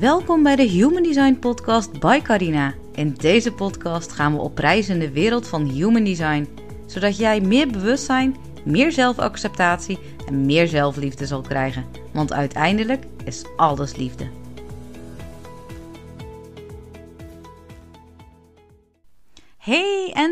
Welkom bij de Human Design Podcast by Carina. In deze podcast gaan we op reis in de wereld van Human Design, zodat jij meer bewustzijn, meer zelfacceptatie en meer zelfliefde zal krijgen. Want uiteindelijk is alles liefde.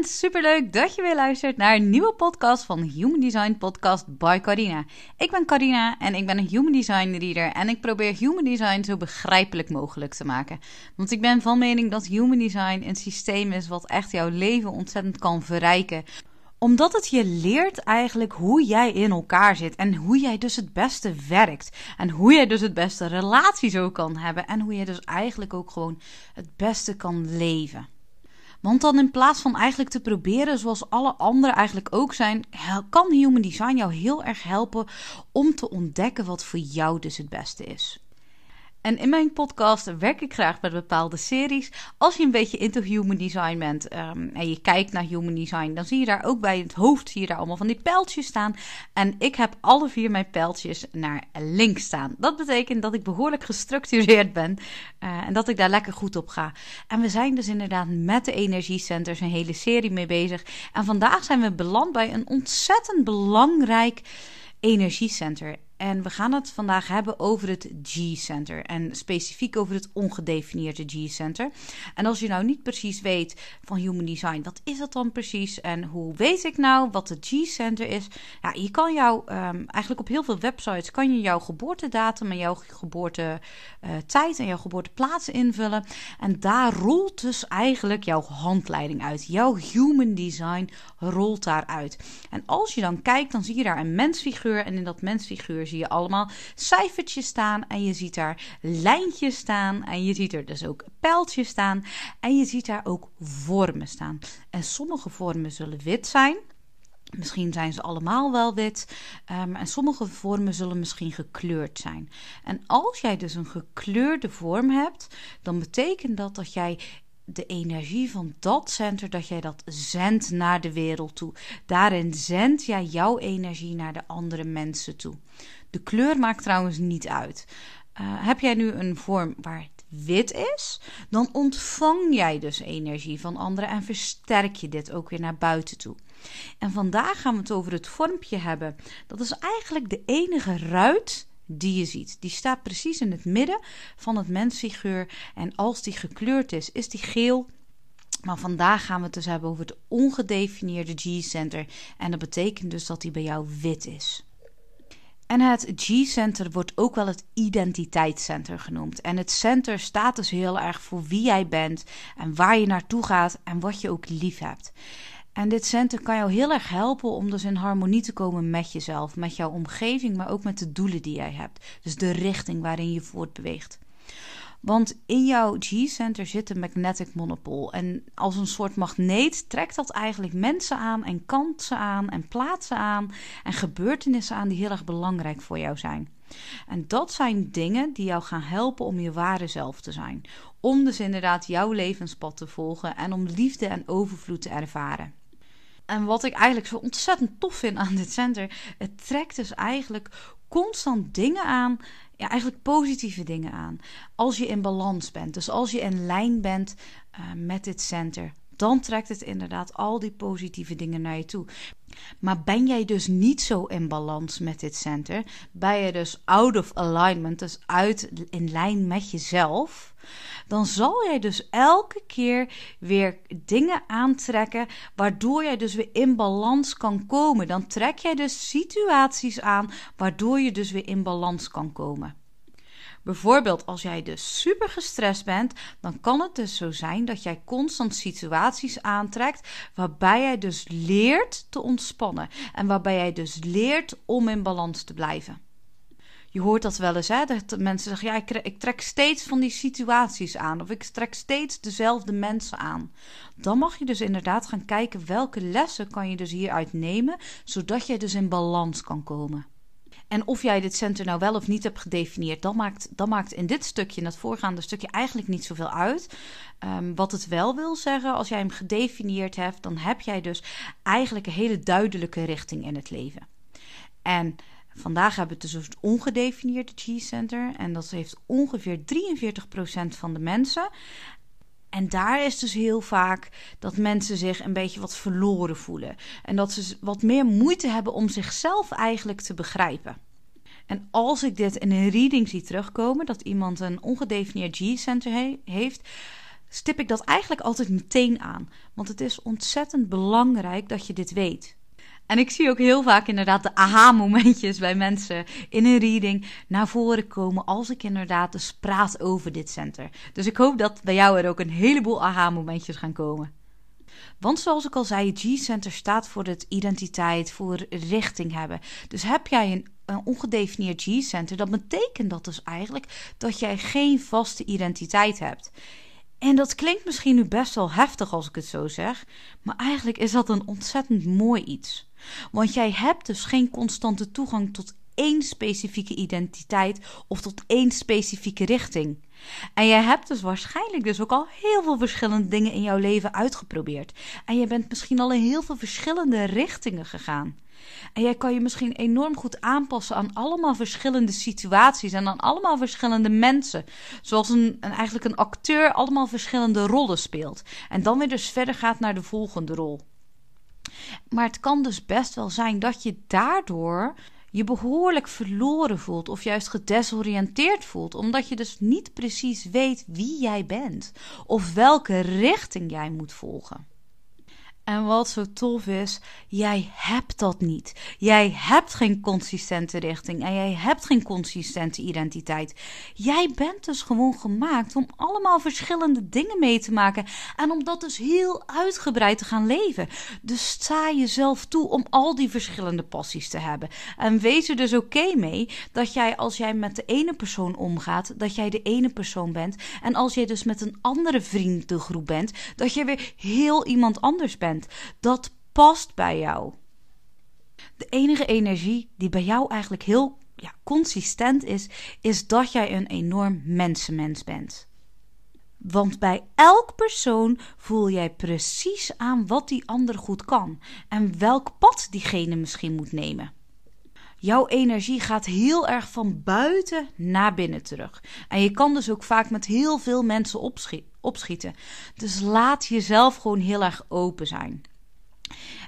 Superleuk dat je weer luistert naar een nieuwe podcast van Human Design Podcast by Carina. Ik ben Carina en ik ben een Human Design reader en ik probeer Human Design zo begrijpelijk mogelijk te maken. Want ik ben van mening dat Human Design een systeem is wat echt jouw leven ontzettend kan verrijken omdat het je leert eigenlijk hoe jij in elkaar zit en hoe jij dus het beste werkt. En hoe jij dus het beste relaties ook kan hebben en hoe je dus eigenlijk ook gewoon het beste kan leven. Want dan in plaats van eigenlijk te proberen zoals alle anderen eigenlijk ook zijn, kan Human Design jou heel erg helpen om te ontdekken wat voor jou dus het beste is. En in mijn podcast werk ik graag met bepaalde series. Als je een beetje into human design bent um, en je kijkt naar human design, dan zie je daar ook bij het hoofd zie je daar allemaal van die pijltjes staan. En ik heb alle vier mijn pijltjes naar links staan. Dat betekent dat ik behoorlijk gestructureerd ben uh, en dat ik daar lekker goed op ga. En we zijn dus inderdaad met de energiecenters een hele serie mee bezig. En vandaag zijn we beland bij een ontzettend belangrijk energiecenter. En we gaan het vandaag hebben over het G-center. En specifiek over het ongedefinieerde G-center. En als je nou niet precies weet van Human Design, wat is dat dan precies? En hoe weet ik nou wat het G-center is? Ja, je kan jou um, eigenlijk op heel veel websites kan je jouw geboortedatum en jouw geboortetijd en jouw geboorteplaats invullen. En daar rolt dus eigenlijk jouw handleiding uit. Jouw Human Design rolt daaruit. En als je dan kijkt, dan zie je daar een mensfiguur. En in dat mensfiguur zie je allemaal cijfertjes staan en je ziet daar lijntjes staan en je ziet er dus ook pijltjes staan en je ziet daar ook vormen staan. En sommige vormen zullen wit zijn. Misschien zijn ze allemaal wel wit. Um, en sommige vormen zullen misschien gekleurd zijn. En als jij dus een gekleurde vorm hebt, dan betekent dat dat jij de energie van dat center, dat jij dat zendt naar de wereld toe. Daarin zend jij jouw energie naar de andere mensen toe. De kleur maakt trouwens niet uit. Uh, heb jij nu een vorm waar het wit is, dan ontvang jij dus energie van anderen en versterk je dit ook weer naar buiten toe. En vandaag gaan we het over het vormpje hebben. Dat is eigenlijk de enige ruit die je ziet. Die staat precies in het midden van het mensfiguur. En als die gekleurd is, is die geel. Maar vandaag gaan we het dus hebben over het ongedefinieerde G-center. En dat betekent dus dat die bij jou wit is. En het G-center wordt ook wel het identiteitscenter genoemd. En het center staat dus heel erg voor wie jij bent en waar je naartoe gaat en wat je ook lief hebt. En dit center kan jou heel erg helpen om dus in harmonie te komen met jezelf, met jouw omgeving, maar ook met de doelen die jij hebt. Dus de richting waarin je voortbeweegt. Want in jouw G-center zit een magnetic monopole. En als een soort magneet trekt dat eigenlijk mensen aan en kansen aan en plaatsen aan en gebeurtenissen aan die heel erg belangrijk voor jou zijn. En dat zijn dingen die jou gaan helpen om je ware zelf te zijn. Om dus inderdaad jouw levenspad te volgen en om liefde en overvloed te ervaren. En wat ik eigenlijk zo ontzettend tof vind aan dit center, het trekt dus eigenlijk constant dingen aan, ja, eigenlijk positieve dingen aan. Als je in balans bent, dus als je in lijn bent uh, met dit center, dan trekt het inderdaad al die positieve dingen naar je toe. Maar ben jij dus niet zo in balans met dit center, ben je dus out of alignment, dus uit in lijn met jezelf, dan zal jij dus elke keer weer dingen aantrekken waardoor jij dus weer in balans kan komen. Dan trek jij dus situaties aan waardoor je dus weer in balans kan komen. Bijvoorbeeld als jij dus super gestrest bent, dan kan het dus zo zijn dat jij constant situaties aantrekt waarbij jij dus leert te ontspannen en waarbij jij dus leert om in balans te blijven. Je hoort dat wel eens, hè? Dat mensen zeggen: ja, ik, ik trek steeds van die situaties aan, of ik trek steeds dezelfde mensen aan. Dan mag je dus inderdaad gaan kijken welke lessen kan je dus hieruit nemen, zodat jij dus in balans kan komen. En of jij dit center nou wel of niet hebt gedefinieerd, dan maakt, dan maakt in dit stukje, in het voorgaande stukje, eigenlijk niet zoveel uit. Um, wat het wel wil zeggen, als jij hem gedefinieerd hebt, dan heb jij dus eigenlijk een hele duidelijke richting in het leven. En Vandaag hebben we het dus het ongedefinieerde G-center. En dat heeft ongeveer 43% van de mensen. En daar is dus heel vaak dat mensen zich een beetje wat verloren voelen. En dat ze wat meer moeite hebben om zichzelf eigenlijk te begrijpen. En als ik dit in een reading zie terugkomen, dat iemand een ongedefinieerd G-center heeft, stip ik dat eigenlijk altijd meteen aan. Want het is ontzettend belangrijk dat je dit weet. En ik zie ook heel vaak inderdaad de aha-momentjes bij mensen in een reading naar voren komen als ik inderdaad dus praat over dit center. Dus ik hoop dat bij jou er ook een heleboel aha-momentjes gaan komen. Want zoals ik al zei, G-center staat voor het identiteit, voor richting hebben. Dus heb jij een, een ongedefinieerd G-center, dan betekent dat dus eigenlijk dat jij geen vaste identiteit hebt. En dat klinkt misschien nu best wel heftig als ik het zo zeg, maar eigenlijk is dat een ontzettend mooi iets. Want jij hebt dus geen constante toegang tot één specifieke identiteit of tot één specifieke richting. En jij hebt dus waarschijnlijk dus ook al heel veel verschillende dingen in jouw leven uitgeprobeerd. En je bent misschien al in heel veel verschillende richtingen gegaan. En jij kan je misschien enorm goed aanpassen aan allemaal verschillende situaties en aan allemaal verschillende mensen. Zoals een, een, eigenlijk een acteur allemaal verschillende rollen speelt. En dan weer dus verder gaat naar de volgende rol. Maar het kan dus best wel zijn dat je daardoor je behoorlijk verloren voelt of juist gedesoriënteerd voelt, omdat je dus niet precies weet wie jij bent of welke richting jij moet volgen. En wat zo tof is, jij hebt dat niet. Jij hebt geen consistente richting en jij hebt geen consistente identiteit. Jij bent dus gewoon gemaakt om allemaal verschillende dingen mee te maken en om dat dus heel uitgebreid te gaan leven. Dus sta jezelf toe om al die verschillende passies te hebben. En wees er dus oké mee dat jij als jij met de ene persoon omgaat, dat jij de ene persoon bent. En als jij dus met een andere vriendengroep bent, dat je weer heel iemand anders bent. Dat past bij jou. De enige energie die bij jou eigenlijk heel ja, consistent is, is dat jij een enorm mensenmens bent. Want bij elk persoon voel jij precies aan wat die ander goed kan en welk pad diegene misschien moet nemen. Jouw energie gaat heel erg van buiten naar binnen terug. En je kan dus ook vaak met heel veel mensen opschieten. Dus laat jezelf gewoon heel erg open zijn.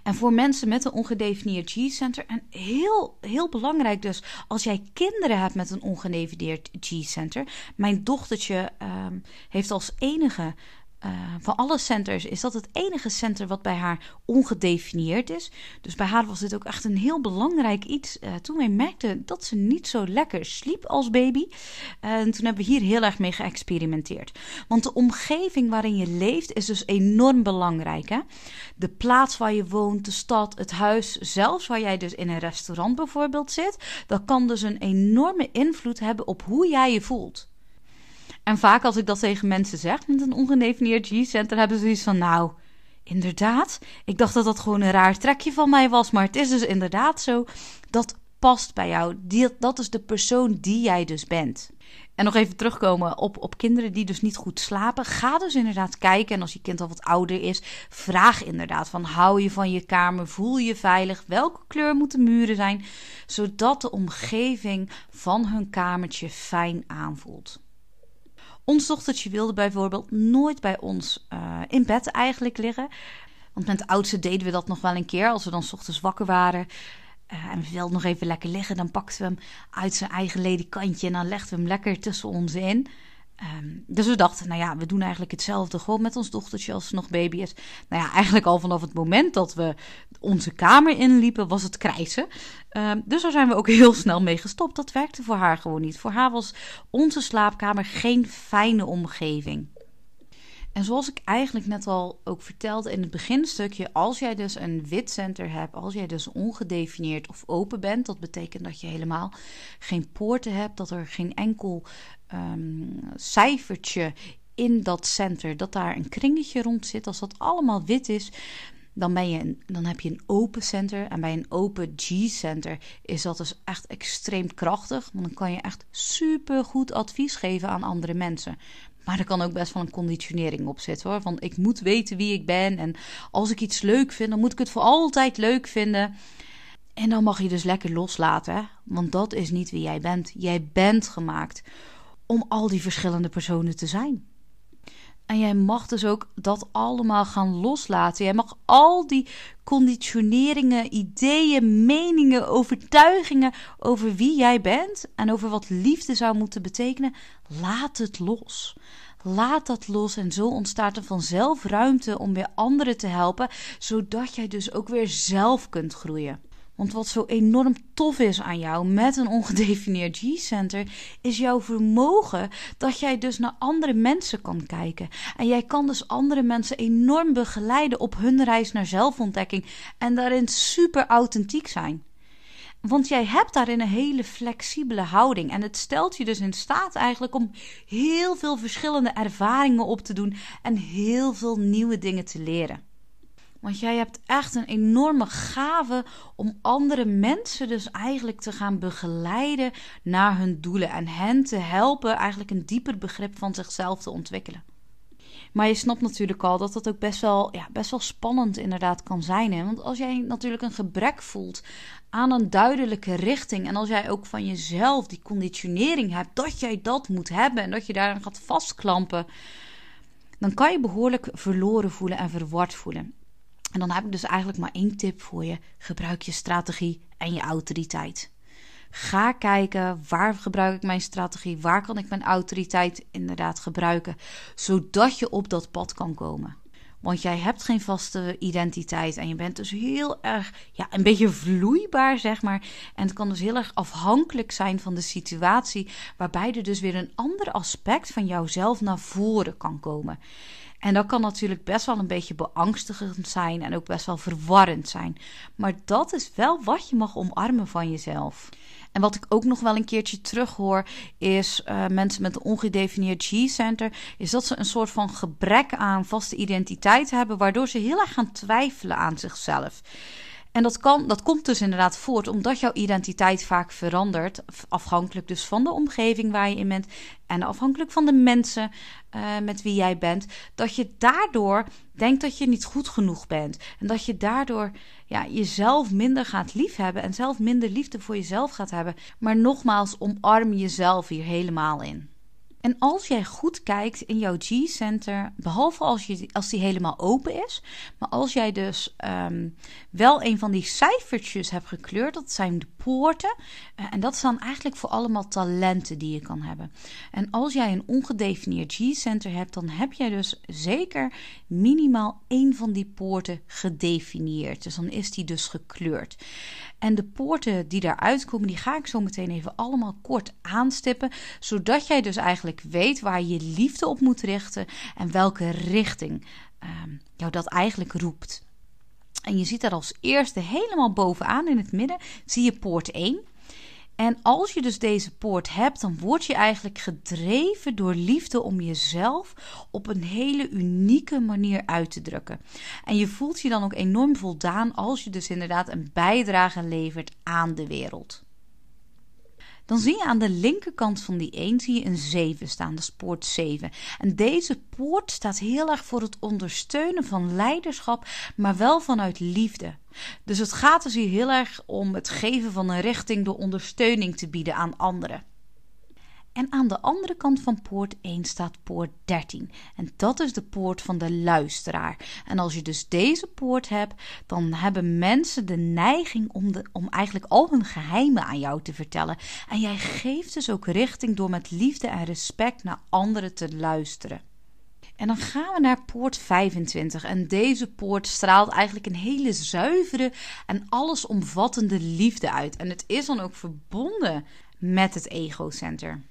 En voor mensen met een ongedefinieerd G-center, en heel, heel belangrijk dus, als jij kinderen hebt met een ongedefinieerd G-center. Mijn dochtertje um, heeft als enige uh, van alle centers is dat het enige center wat bij haar ongedefinieerd is. Dus bij haar was dit ook echt een heel belangrijk iets. Uh, toen wij merkten dat ze niet zo lekker sliep als baby. En toen hebben we hier heel erg mee geëxperimenteerd. Want de omgeving waarin je leeft is dus enorm belangrijk. Hè? De plaats waar je woont, de stad, het huis, zelfs waar jij dus in een restaurant bijvoorbeeld zit. Dat kan dus een enorme invloed hebben op hoe jij je voelt. En vaak als ik dat tegen mensen zeg met een ongedefinieerd G-center, hebben ze zoiets van: Nou, inderdaad. Ik dacht dat dat gewoon een raar trekje van mij was, maar het is dus inderdaad zo. Dat past bij jou. Die, dat is de persoon die jij dus bent. En nog even terugkomen op, op kinderen die dus niet goed slapen. Ga dus inderdaad kijken. En als je kind al wat ouder is, vraag inderdaad van hou je van je kamer? Voel je veilig? Welke kleur moeten muren zijn? Zodat de omgeving van hun kamertje fijn aanvoelt. Ons dochtertje wilde bijvoorbeeld nooit bij ons uh, in bed eigenlijk liggen. Want met de oudste deden we dat nog wel een keer. Als we dan ochtends wakker waren uh, en we wilden nog even lekker liggen... dan pakten we hem uit zijn eigen ledikantje... en dan legden we hem lekker tussen ons in... Um, dus we dachten, nou ja, we doen eigenlijk hetzelfde gewoon met ons dochtertje als ze nog baby is. Nou ja, eigenlijk al vanaf het moment dat we onze kamer inliepen, was het krijsen. Um, dus daar zijn we ook heel snel mee gestopt. Dat werkte voor haar gewoon niet. Voor haar was onze slaapkamer geen fijne omgeving. En zoals ik eigenlijk net al ook vertelde in het beginstukje, als jij dus een wit center hebt, als jij dus ongedefinieerd of open bent, dat betekent dat je helemaal geen poorten hebt, dat er geen enkel um, cijfertje in dat center, dat daar een kringetje rond zit. Als dat allemaal wit is, dan, ben je dan heb je een open center. En bij een open G-center is dat dus echt extreem krachtig. Want dan kan je echt super goed advies geven aan andere mensen. Maar er kan ook best wel een conditionering op zitten hoor. Van ik moet weten wie ik ben. En als ik iets leuk vind, dan moet ik het voor altijd leuk vinden. En dan mag je dus lekker loslaten, want dat is niet wie jij bent. Jij bent gemaakt om al die verschillende personen te zijn. En jij mag dus ook dat allemaal gaan loslaten. Jij mag al die conditioneringen, ideeën, meningen, overtuigingen over wie jij bent en over wat liefde zou moeten betekenen, laat het los. Laat dat los en zo ontstaat er vanzelf ruimte om weer anderen te helpen, zodat jij dus ook weer zelf kunt groeien. Want wat zo enorm tof is aan jou met een ongedefinieerd G-center, is jouw vermogen dat jij dus naar andere mensen kan kijken. En jij kan dus andere mensen enorm begeleiden op hun reis naar zelfontdekking en daarin super authentiek zijn. Want jij hebt daarin een hele flexibele houding. En het stelt je dus in staat eigenlijk om heel veel verschillende ervaringen op te doen en heel veel nieuwe dingen te leren. Want jij hebt echt een enorme gave om andere mensen dus eigenlijk te gaan begeleiden naar hun doelen. En hen te helpen eigenlijk een dieper begrip van zichzelf te ontwikkelen. Maar je snapt natuurlijk al dat dat ook best wel, ja, best wel spannend inderdaad kan zijn. Hè? Want als jij natuurlijk een gebrek voelt aan een duidelijke richting. En als jij ook van jezelf die conditionering hebt dat jij dat moet hebben en dat je daaraan gaat vastklampen. Dan kan je behoorlijk verloren voelen en verward voelen. En dan heb ik dus eigenlijk maar één tip voor je: gebruik je strategie en je autoriteit. Ga kijken waar gebruik ik mijn strategie, waar kan ik mijn autoriteit inderdaad gebruiken, zodat je op dat pad kan komen. Want jij hebt geen vaste identiteit en je bent dus heel erg, ja, een beetje vloeibaar, zeg maar. En het kan dus heel erg afhankelijk zijn van de situatie, waarbij er dus weer een ander aspect van jouzelf naar voren kan komen. En dat kan natuurlijk best wel een beetje beangstigend zijn en ook best wel verwarrend zijn. Maar dat is wel wat je mag omarmen van jezelf. En wat ik ook nog wel een keertje terughoor, is uh, mensen met een ongedefinieerd G-center, is dat ze een soort van gebrek aan vaste identiteit hebben, waardoor ze heel erg gaan twijfelen aan zichzelf. En dat, kan, dat komt dus inderdaad voort omdat jouw identiteit vaak verandert. Afhankelijk dus van de omgeving waar je in bent. En afhankelijk van de mensen uh, met wie jij bent. Dat je daardoor denkt dat je niet goed genoeg bent. En dat je daardoor ja, jezelf minder gaat liefhebben. En zelf minder liefde voor jezelf gaat hebben. Maar nogmaals, omarm jezelf hier helemaal in. En als jij goed kijkt in jouw G-center, behalve als, je, als die helemaal open is, maar als jij dus um, wel een van die cijfertjes hebt gekleurd, dat zijn de poorten. Uh, en dat staan eigenlijk voor allemaal talenten die je kan hebben. En als jij een ongedefinieerd G-center hebt, dan heb jij dus zeker minimaal één van die poorten gedefinieerd. Dus dan is die dus gekleurd. En de poorten die daaruit komen, die ga ik zo meteen even allemaal kort aanstippen, zodat jij dus eigenlijk weet waar je liefde op moet richten en welke richting uh, jou dat eigenlijk roept. En je ziet daar als eerste helemaal bovenaan in het midden, zie je poort 1. En als je dus deze poort hebt, dan word je eigenlijk gedreven door liefde om jezelf op een hele unieke manier uit te drukken. En je voelt je dan ook enorm voldaan als je dus inderdaad een bijdrage levert aan de wereld dan zie je aan de linkerkant van die 1 zie je een 7 staan, de poort 7. En deze poort staat heel erg voor het ondersteunen van leiderschap, maar wel vanuit liefde. Dus het gaat dus hier heel erg om het geven van een richting door ondersteuning te bieden aan anderen. En aan de andere kant van poort 1 staat poort 13. En dat is de poort van de luisteraar. En als je dus deze poort hebt, dan hebben mensen de neiging om, de, om eigenlijk al hun geheimen aan jou te vertellen. En jij geeft dus ook richting door met liefde en respect naar anderen te luisteren. En dan gaan we naar poort 25. En deze poort straalt eigenlijk een hele zuivere en allesomvattende liefde uit. En het is dan ook verbonden met het ego-center.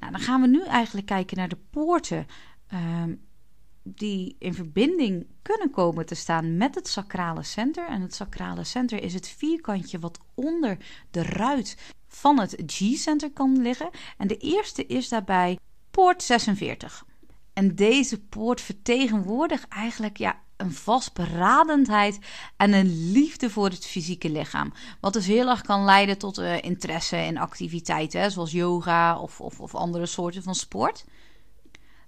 Nou, dan gaan we nu eigenlijk kijken naar de poorten um, die in verbinding kunnen komen te staan met het sacrale center. En het sacrale center is het vierkantje wat onder de ruit van het G-center kan liggen. En de eerste is daarbij poort 46. En deze poort vertegenwoordigt eigenlijk ja, een vastberadendheid en een liefde voor het fysieke lichaam. Wat dus heel erg kan leiden tot uh, interesse in activiteiten, zoals yoga of, of, of andere soorten van sport.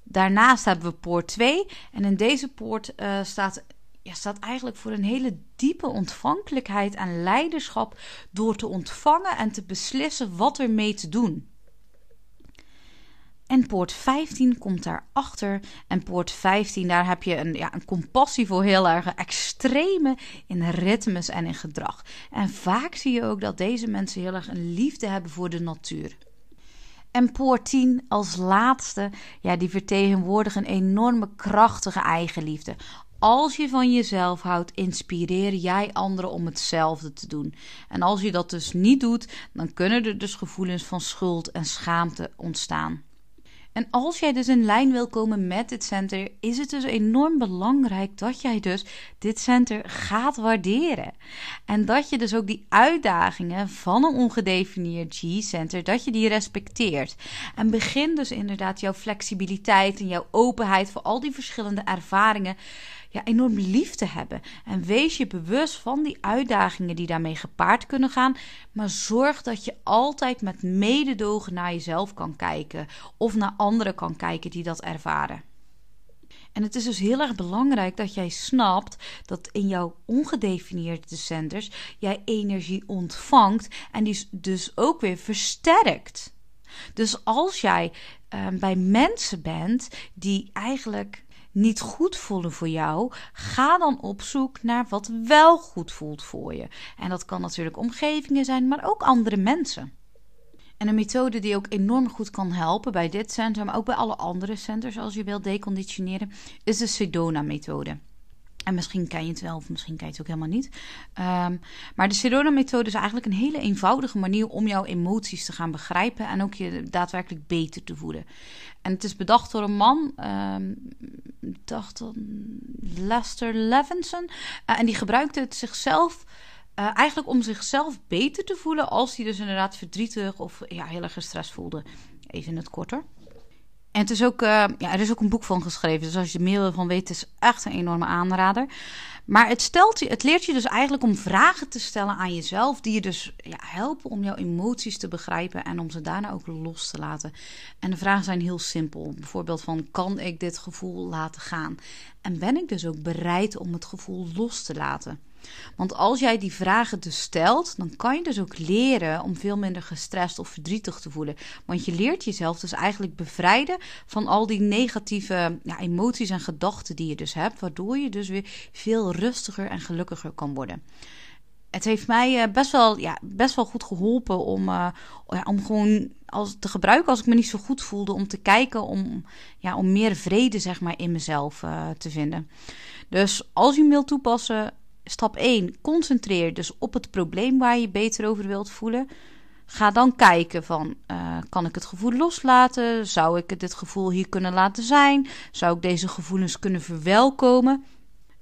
Daarnaast hebben we poort 2. En in deze poort uh, staat ja, staat eigenlijk voor een hele diepe ontvankelijkheid en leiderschap door te ontvangen en te beslissen wat ermee te doen. En poort 15 komt daarachter. En poort 15, daar heb je een, ja, een compassie voor heel erg extreme in ritmes en in gedrag. En vaak zie je ook dat deze mensen heel erg een liefde hebben voor de natuur. En poort 10 als laatste, ja, die vertegenwoordigen een enorme krachtige eigenliefde. Als je van jezelf houdt, inspireer jij anderen om hetzelfde te doen. En als je dat dus niet doet, dan kunnen er dus gevoelens van schuld en schaamte ontstaan. En als jij dus in lijn wil komen met dit center, is het dus enorm belangrijk dat jij dus dit center gaat waarderen. En dat je dus ook die uitdagingen van een ongedefinieerd G-center, dat je die respecteert. En begin dus inderdaad jouw flexibiliteit en jouw openheid voor al die verschillende ervaringen ja, enorm lief te hebben. En wees je bewust van die uitdagingen die daarmee gepaard kunnen gaan. Maar zorg dat je altijd met mededogen naar jezelf kan kijken. Of naar anderen kan kijken die dat ervaren. En het is dus heel erg belangrijk dat jij snapt dat in jouw ongedefinieerde centers jij energie ontvangt en die dus ook weer versterkt. Dus als jij uh, bij mensen bent die eigenlijk niet goed voelen voor jou, ga dan op zoek naar wat wel goed voelt voor je. En dat kan natuurlijk omgevingen zijn, maar ook andere mensen. En een methode die ook enorm goed kan helpen bij dit centrum, maar ook bij alle andere centers als je wilt deconditioneren, is de Sedona-methode. En misschien ken je het wel, of misschien ken je het ook helemaal niet. Um, maar de Sedona-methode is eigenlijk een hele eenvoudige manier om jouw emoties te gaan begrijpen en ook je daadwerkelijk beter te voelen. En het is bedacht door een man, um, dacht Lester Levinson, uh, en die gebruikte het zichzelf. Uh, eigenlijk om zichzelf beter te voelen als hij dus inderdaad verdrietig of ja, heel erg gestrest voelde. Even in het korter. En het is ook, uh, ja, er is ook een boek van geschreven. Dus als je er meer van weet, is echt een enorme aanrader. Maar het, stelt je, het leert je dus eigenlijk om vragen te stellen aan jezelf. Die je dus ja, helpen om jouw emoties te begrijpen. En om ze daarna ook los te laten. En de vragen zijn heel simpel. Bijvoorbeeld van, kan ik dit gevoel laten gaan? En ben ik dus ook bereid om het gevoel los te laten? Want als jij die vragen dus stelt, dan kan je dus ook leren om veel minder gestrest of verdrietig te voelen. Want je leert jezelf dus eigenlijk bevrijden van al die negatieve ja, emoties en gedachten die je dus hebt, waardoor je dus weer veel rustiger en gelukkiger kan worden het heeft mij eh, best wel, ja, best wel goed geholpen om, uh, ja, om gewoon als, te gebruiken als ik me niet zo goed voelde. Om te kijken om, ja, om meer vrede zeg maar, in mezelf uh, te vinden. Dus als je hem wilt toepassen, stap 1, concentreer dus op het probleem waar je beter over wilt voelen. Ga dan kijken van, uh, kan ik het gevoel loslaten? Zou ik dit gevoel hier kunnen laten zijn? Zou ik deze gevoelens kunnen verwelkomen?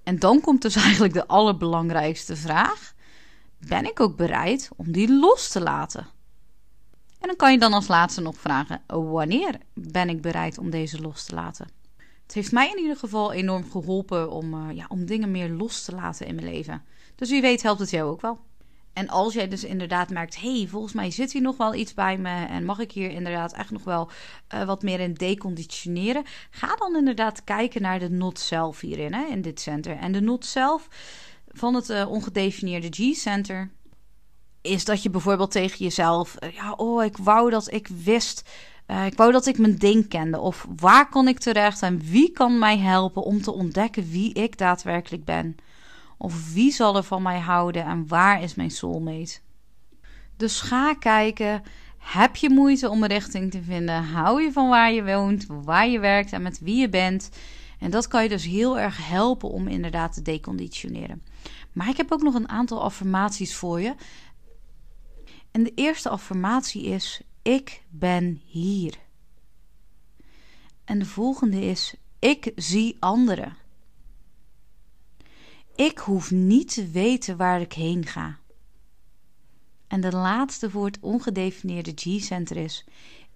En dan komt dus eigenlijk de allerbelangrijkste vraag. Ben ik ook bereid om die los te laten? En dan kan je dan als laatste nog vragen: wanneer ben ik bereid om deze los te laten? Het heeft mij in ieder geval enorm geholpen om, uh, ja, om dingen meer los te laten in mijn leven. Dus wie weet helpt het jou ook wel. En als jij dus inderdaad merkt, hey, volgens mij zit hier nog wel iets bij me en mag ik hier inderdaad echt nog wel uh, wat meer in deconditioneren, ga dan inderdaad kijken naar de not zelf hierin, hè, in dit center. En de not zelf van het uh, ongedefinieerde G-center is dat je bijvoorbeeld tegen jezelf, ja, oh, ik wou dat ik wist uh, ik wou dat ik mijn ding kende. Of waar kon ik terecht en wie kan mij helpen om te ontdekken wie ik daadwerkelijk ben? Of wie zal er van mij houden en waar is mijn soulmate? Dus ga kijken. Heb je moeite om een richting te vinden? Hou je van waar je woont, waar je werkt en met wie je bent? En dat kan je dus heel erg helpen om inderdaad te deconditioneren. Maar ik heb ook nog een aantal affirmaties voor je. En de eerste affirmatie is: ik ben hier. En de volgende is: ik zie anderen. Ik hoef niet te weten waar ik heen ga. En de laatste voor het ongedefinieerde G-center is: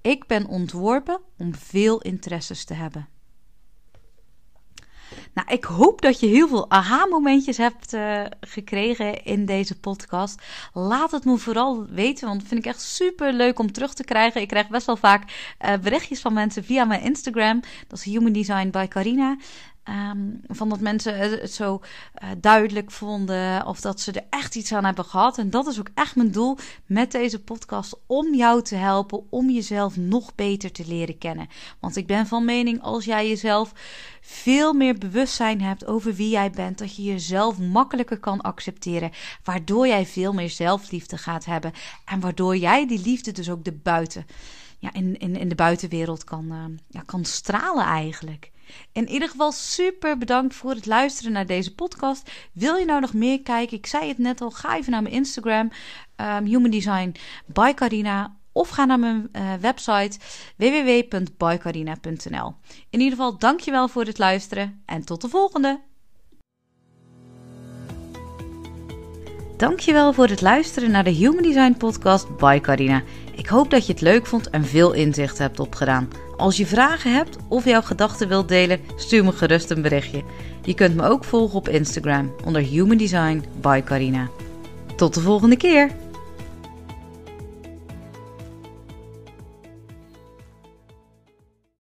ik ben ontworpen om veel interesses te hebben. Nou, ik hoop dat je heel veel aha-momentjes hebt uh, gekregen in deze podcast. Laat het me vooral weten, want dat vind ik echt super leuk om terug te krijgen. Ik krijg best wel vaak uh, berichtjes van mensen via mijn Instagram. Dat is Human Design by Carina. Ehm, van dat mensen het zo uh, duidelijk vonden of dat ze er echt iets aan hebben gehad. En dat is ook echt mijn doel met deze podcast: om jou te helpen om jezelf nog beter te leren kennen. Want ik ben van mening als jij jezelf veel meer bewustzijn hebt over wie jij bent, dat je jezelf makkelijker kan accepteren, waardoor jij veel meer zelfliefde gaat hebben en waardoor jij die liefde dus ook de buiten, ja, in, in, in de buitenwereld kan, uh, ja, kan stralen eigenlijk. In ieder geval super bedankt voor het luisteren naar deze podcast. Wil je nou nog meer kijken? Ik zei het net al, ga even naar mijn Instagram, um, Human Design by Carina. Of ga naar mijn uh, website www.bycarina.nl. In ieder geval, dankjewel voor het luisteren en tot de volgende! Dankjewel voor het luisteren naar de Human Design podcast by Carina. Ik hoop dat je het leuk vond en veel inzicht hebt opgedaan. Als je vragen hebt of jouw gedachten wilt delen, stuur me gerust een berichtje. Je kunt me ook volgen op Instagram onder Human Design by Carina. Tot de volgende keer!